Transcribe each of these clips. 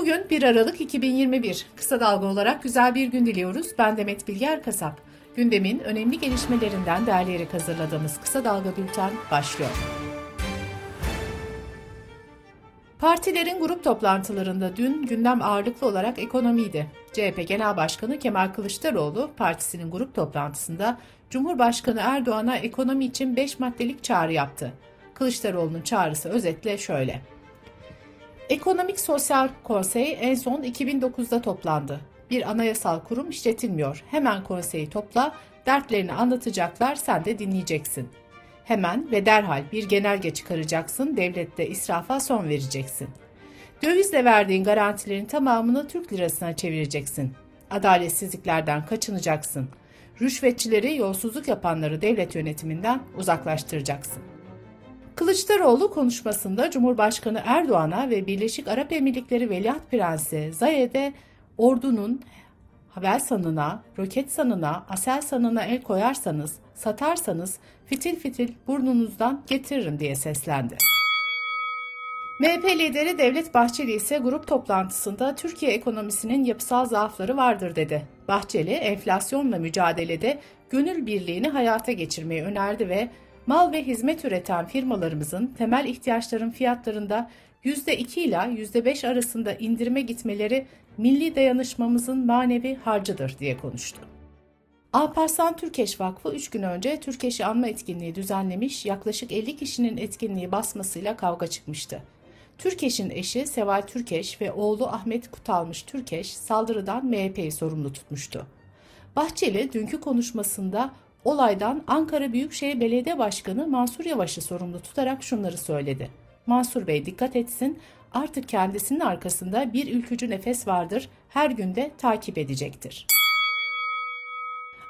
Bugün 1 Aralık 2021. Kısa Dalga olarak güzel bir gün diliyoruz. Ben Demet Bilger Kasap. Gündemin önemli gelişmelerinden derleyerek hazırladığımız Kısa Dalga Bülten başlıyor. Partilerin grup toplantılarında dün gündem ağırlıklı olarak ekonomiydi. CHP Genel Başkanı Kemal Kılıçdaroğlu partisinin grup toplantısında Cumhurbaşkanı Erdoğan'a ekonomi için 5 maddelik çağrı yaptı. Kılıçdaroğlu'nun çağrısı özetle şöyle. Ekonomik Sosyal Konsey en son 2009'da toplandı. Bir anayasal kurum işletilmiyor. Hemen konseyi topla, dertlerini anlatacaklar, sen de dinleyeceksin. Hemen ve derhal bir genelge çıkaracaksın, devlette israfa son vereceksin. Dövizle verdiğin garantilerin tamamını Türk lirasına çevireceksin. Adaletsizliklerden kaçınacaksın. Rüşvetçileri, yolsuzluk yapanları devlet yönetiminden uzaklaştıracaksın. Kılıçdaroğlu konuşmasında Cumhurbaşkanı Erdoğan'a ve Birleşik Arap Emirlikleri Veliaht Prensi Zayed'e ordunun Havelsan'ına, Roketsan'ına, Aselsan'ına el koyarsanız, satarsanız fitil fitil burnunuzdan getiririm diye seslendi. MHP lideri Devlet Bahçeli ise grup toplantısında Türkiye ekonomisinin yapısal zaafları vardır dedi. Bahçeli, enflasyonla mücadelede gönül birliğini hayata geçirmeyi önerdi ve mal ve hizmet üreten firmalarımızın temel ihtiyaçların fiyatlarında %2 ila %5 arasında indirime gitmeleri milli dayanışmamızın manevi harcıdır diye konuştu. Alparslan Türkeş Vakfı 3 gün önce Türkeş'i anma etkinliği düzenlemiş, yaklaşık 50 kişinin etkinliği basmasıyla kavga çıkmıştı. Türkeş'in eşi Seval Türkeş ve oğlu Ahmet Kutalmış Türkeş saldırıdan MHP'yi sorumlu tutmuştu. Bahçeli dünkü konuşmasında olaydan Ankara Büyükşehir Belediye Başkanı Mansur Yavaş'ı sorumlu tutarak şunları söyledi. Mansur Bey dikkat etsin, artık kendisinin arkasında bir ülkücü nefes vardır, her günde takip edecektir.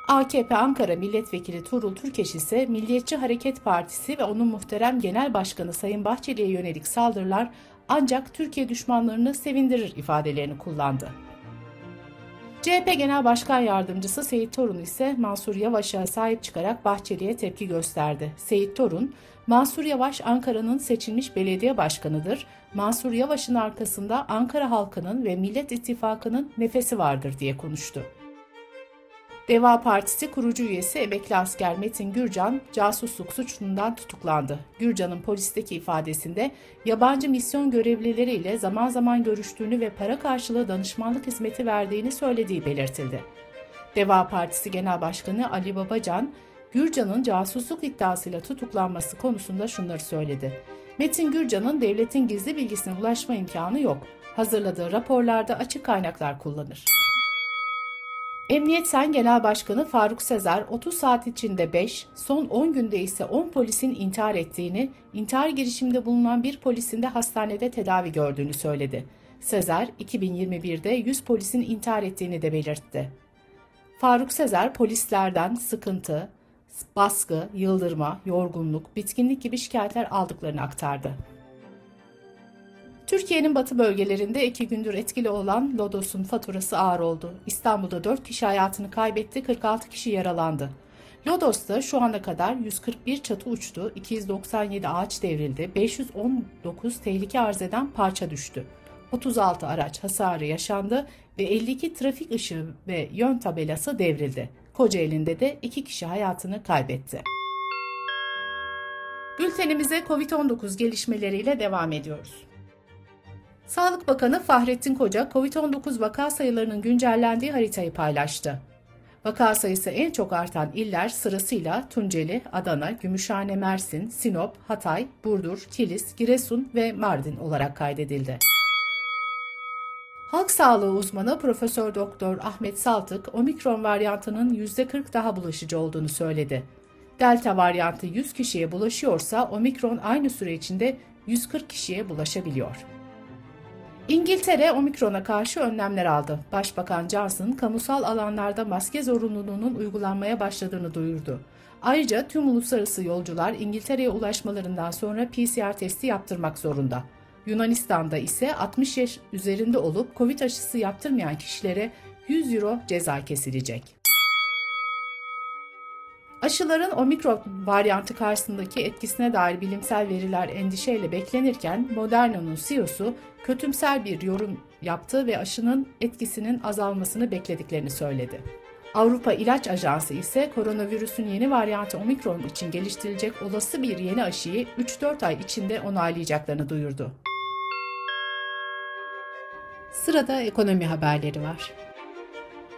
AKP Ankara Milletvekili Tuğrul Türkeş ise Milliyetçi Hareket Partisi ve onun muhterem Genel Başkanı Sayın Bahçeli'ye yönelik saldırılar ancak Türkiye düşmanlarını sevindirir ifadelerini kullandı. CHP Genel Başkan Yardımcısı Seyit Torun ise Mansur Yavaş'a sahip çıkarak Bahçeli'ye tepki gösterdi. Seyit Torun, Mansur Yavaş Ankara'nın seçilmiş belediye başkanıdır. Mansur Yavaş'ın arkasında Ankara halkının ve Millet İttifakı'nın nefesi vardır diye konuştu. Deva Partisi kurucu üyesi emekli asker Metin Gürcan casusluk suçundan tutuklandı. Gürcan'ın polisteki ifadesinde yabancı misyon görevlileriyle zaman zaman görüştüğünü ve para karşılığı danışmanlık hizmeti verdiğini söylediği belirtildi. Deva Partisi Genel Başkanı Ali Babacan, Gürcan'ın casusluk iddiasıyla tutuklanması konusunda şunları söyledi. Metin Gürcan'ın devletin gizli bilgisine ulaşma imkanı yok. Hazırladığı raporlarda açık kaynaklar kullanır. Emniyet Sen Genel Başkanı Faruk Sezer 30 saat içinde 5, son 10 günde ise 10 polisin intihar ettiğini, intihar girişiminde bulunan bir polisin de hastanede tedavi gördüğünü söyledi. Sezer 2021'de 100 polisin intihar ettiğini de belirtti. Faruk Sezer polislerden sıkıntı, baskı, yıldırma, yorgunluk, bitkinlik gibi şikayetler aldıklarını aktardı. Türkiye'nin batı bölgelerinde iki gündür etkili olan Lodos'un faturası ağır oldu. İstanbul'da 4 kişi hayatını kaybetti, 46 kişi yaralandı. Lodos'ta şu ana kadar 141 çatı uçtu, 297 ağaç devrildi, 519 tehlike arz eden parça düştü. 36 araç hasarı yaşandı ve 52 trafik ışığı ve yön tabelası devrildi. Kocaeli'nde de 2 kişi hayatını kaybetti. Bültenimize COVID-19 gelişmeleriyle devam ediyoruz. Sağlık Bakanı Fahrettin Koca, COVID-19 vaka sayılarının güncellendiği haritayı paylaştı. Vaka sayısı en çok artan iller sırasıyla Tunceli, Adana, Gümüşhane, Mersin, Sinop, Hatay, Burdur, Kilis, Giresun ve Mardin olarak kaydedildi. Halk sağlığı uzmanı Profesör Doktor Ahmet Saltık, omikron varyantının %40 daha bulaşıcı olduğunu söyledi. Delta varyantı 100 kişiye bulaşıyorsa omikron aynı süre içinde 140 kişiye bulaşabiliyor. İngiltere omikrona karşı önlemler aldı. Başbakan Johnson kamusal alanlarda maske zorunluluğunun uygulanmaya başladığını duyurdu. Ayrıca tüm uluslararası yolcular İngiltere'ye ulaşmalarından sonra PCR testi yaptırmak zorunda. Yunanistan'da ise 60 yaş üzerinde olup Covid aşısı yaptırmayan kişilere 100 euro ceza kesilecek. Aşıların omikron varyantı karşısındaki etkisine dair bilimsel veriler endişeyle beklenirken Moderna'nın CEO'su kötümser bir yorum yaptı ve aşının etkisinin azalmasını beklediklerini söyledi. Avrupa İlaç Ajansı ise koronavirüsün yeni varyantı omikron için geliştirilecek olası bir yeni aşıyı 3-4 ay içinde onaylayacaklarını duyurdu. Sırada ekonomi haberleri var.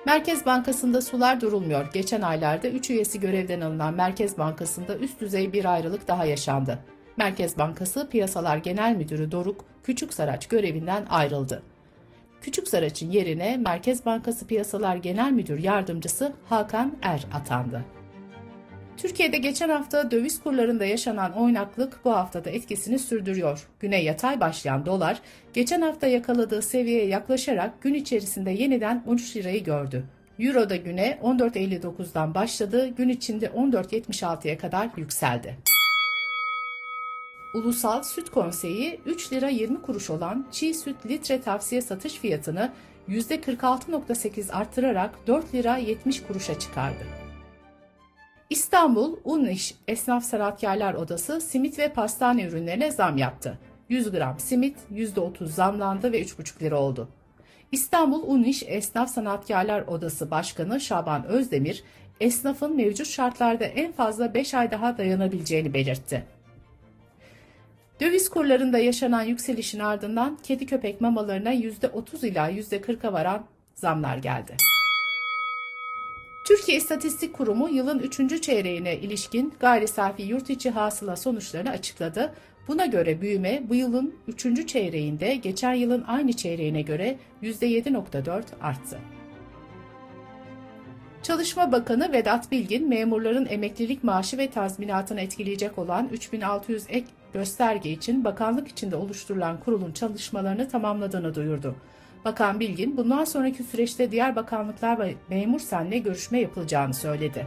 Merkez Bankası'nda sular durulmuyor. Geçen aylarda 3 üyesi görevden alınan Merkez Bankası'nda üst düzey bir ayrılık daha yaşandı. Merkez Bankası Piyasalar Genel Müdürü Doruk Küçük Saraç görevinden ayrıldı. Küçük Saraç'ın yerine Merkez Bankası Piyasalar Genel Müdür Yardımcısı Hakan Er atandı. Türkiye'de geçen hafta döviz kurlarında yaşanan oynaklık bu haftada etkisini sürdürüyor. Güne yatay başlayan dolar, geçen hafta yakaladığı seviyeye yaklaşarak gün içerisinde yeniden 13 lirayı gördü. Euro da güne 14.59'dan başladı, gün içinde 14.76'ya kadar yükseldi. Ulusal Süt Konseyi 3 lira 20 kuruş olan çiğ süt litre tavsiye satış fiyatını %46.8 arttırarak 4 lira 70 kuruşa çıkardı. İstanbul Un İş Esnaf Sanatkarlar Odası simit ve pastane ürünlerine zam yaptı. 100 gram simit %30 zamlandı ve 3,5 lira oldu. İstanbul Un İş Esnaf Sanatkarlar Odası Başkanı Şaban Özdemir, esnafın mevcut şartlarda en fazla 5 ay daha dayanabileceğini belirtti. Döviz kurlarında yaşanan yükselişin ardından kedi köpek mamalarına %30 ila %40'a varan zamlar geldi. Türkiye İstatistik Kurumu yılın 3. çeyreğine ilişkin gayri safi yurt içi hasıla sonuçlarını açıkladı. Buna göre büyüme bu yılın 3. çeyreğinde geçen yılın aynı çeyreğine göre %7.4 arttı. Çalışma Bakanı Vedat Bilgin, memurların emeklilik maaşı ve tazminatını etkileyecek olan 3600 ek gösterge için bakanlık içinde oluşturulan kurulun çalışmalarını tamamladığını duyurdu. Bakan Bilgin, bundan sonraki süreçte diğer bakanlıklar ve memur senle görüşme yapılacağını söyledi.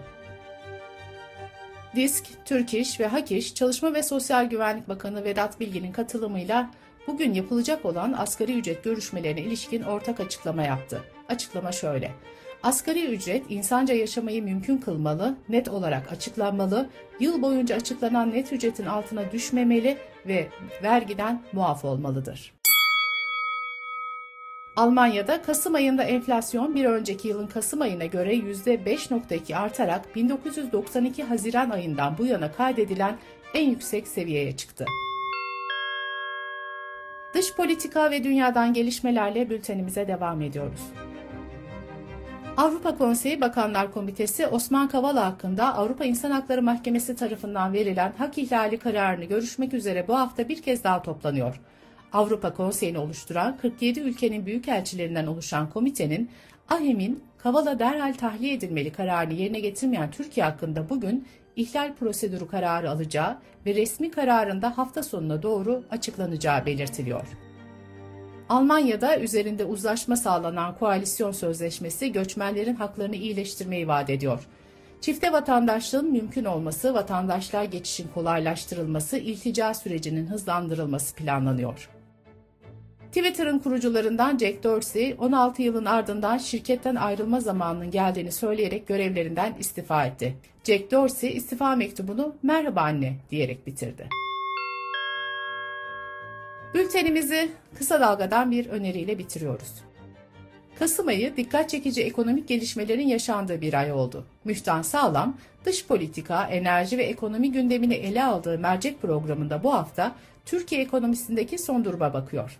Disk, Türk İş ve Hak İş, Çalışma ve Sosyal Güvenlik Bakanı Vedat Bilgin'in katılımıyla bugün yapılacak olan asgari ücret görüşmelerine ilişkin ortak açıklama yaptı. Açıklama şöyle. Asgari ücret insanca yaşamayı mümkün kılmalı, net olarak açıklanmalı, yıl boyunca açıklanan net ücretin altına düşmemeli ve vergiden muaf olmalıdır. Almanya'da Kasım ayında enflasyon bir önceki yılın Kasım ayına göre %5.2 artarak 1992 Haziran ayından bu yana kaydedilen en yüksek seviyeye çıktı. Dış politika ve dünyadan gelişmelerle bültenimize devam ediyoruz. Avrupa Konseyi Bakanlar Komitesi Osman Kavala hakkında Avrupa İnsan Hakları Mahkemesi tarafından verilen hak ihlali kararını görüşmek üzere bu hafta bir kez daha toplanıyor. Avrupa Konseyi'ni oluşturan 47 ülkenin büyükelçilerinden oluşan komitenin AHİM'in Kavala derhal tahliye edilmeli kararını yerine getirmeyen Türkiye hakkında bugün ihlal prosedürü kararı alacağı ve resmi kararında hafta sonuna doğru açıklanacağı belirtiliyor. Almanya'da üzerinde uzlaşma sağlanan koalisyon sözleşmesi göçmenlerin haklarını iyileştirmeyi vaat ediyor. Çifte vatandaşlığın mümkün olması, vatandaşlığa geçişin kolaylaştırılması, iltica sürecinin hızlandırılması planlanıyor. Twitter'ın kurucularından Jack Dorsey, 16 yılın ardından şirketten ayrılma zamanının geldiğini söyleyerek görevlerinden istifa etti. Jack Dorsey istifa mektubunu "Merhaba anne" diyerek bitirdi. Bültenimizi kısa dalgadan bir öneriyle bitiriyoruz. Kasım ayı dikkat çekici ekonomik gelişmelerin yaşandığı bir ay oldu. Müftan Sağlam, dış politika, enerji ve ekonomi gündemini ele aldığı mercek programında bu hafta Türkiye ekonomisindeki son duruma bakıyor.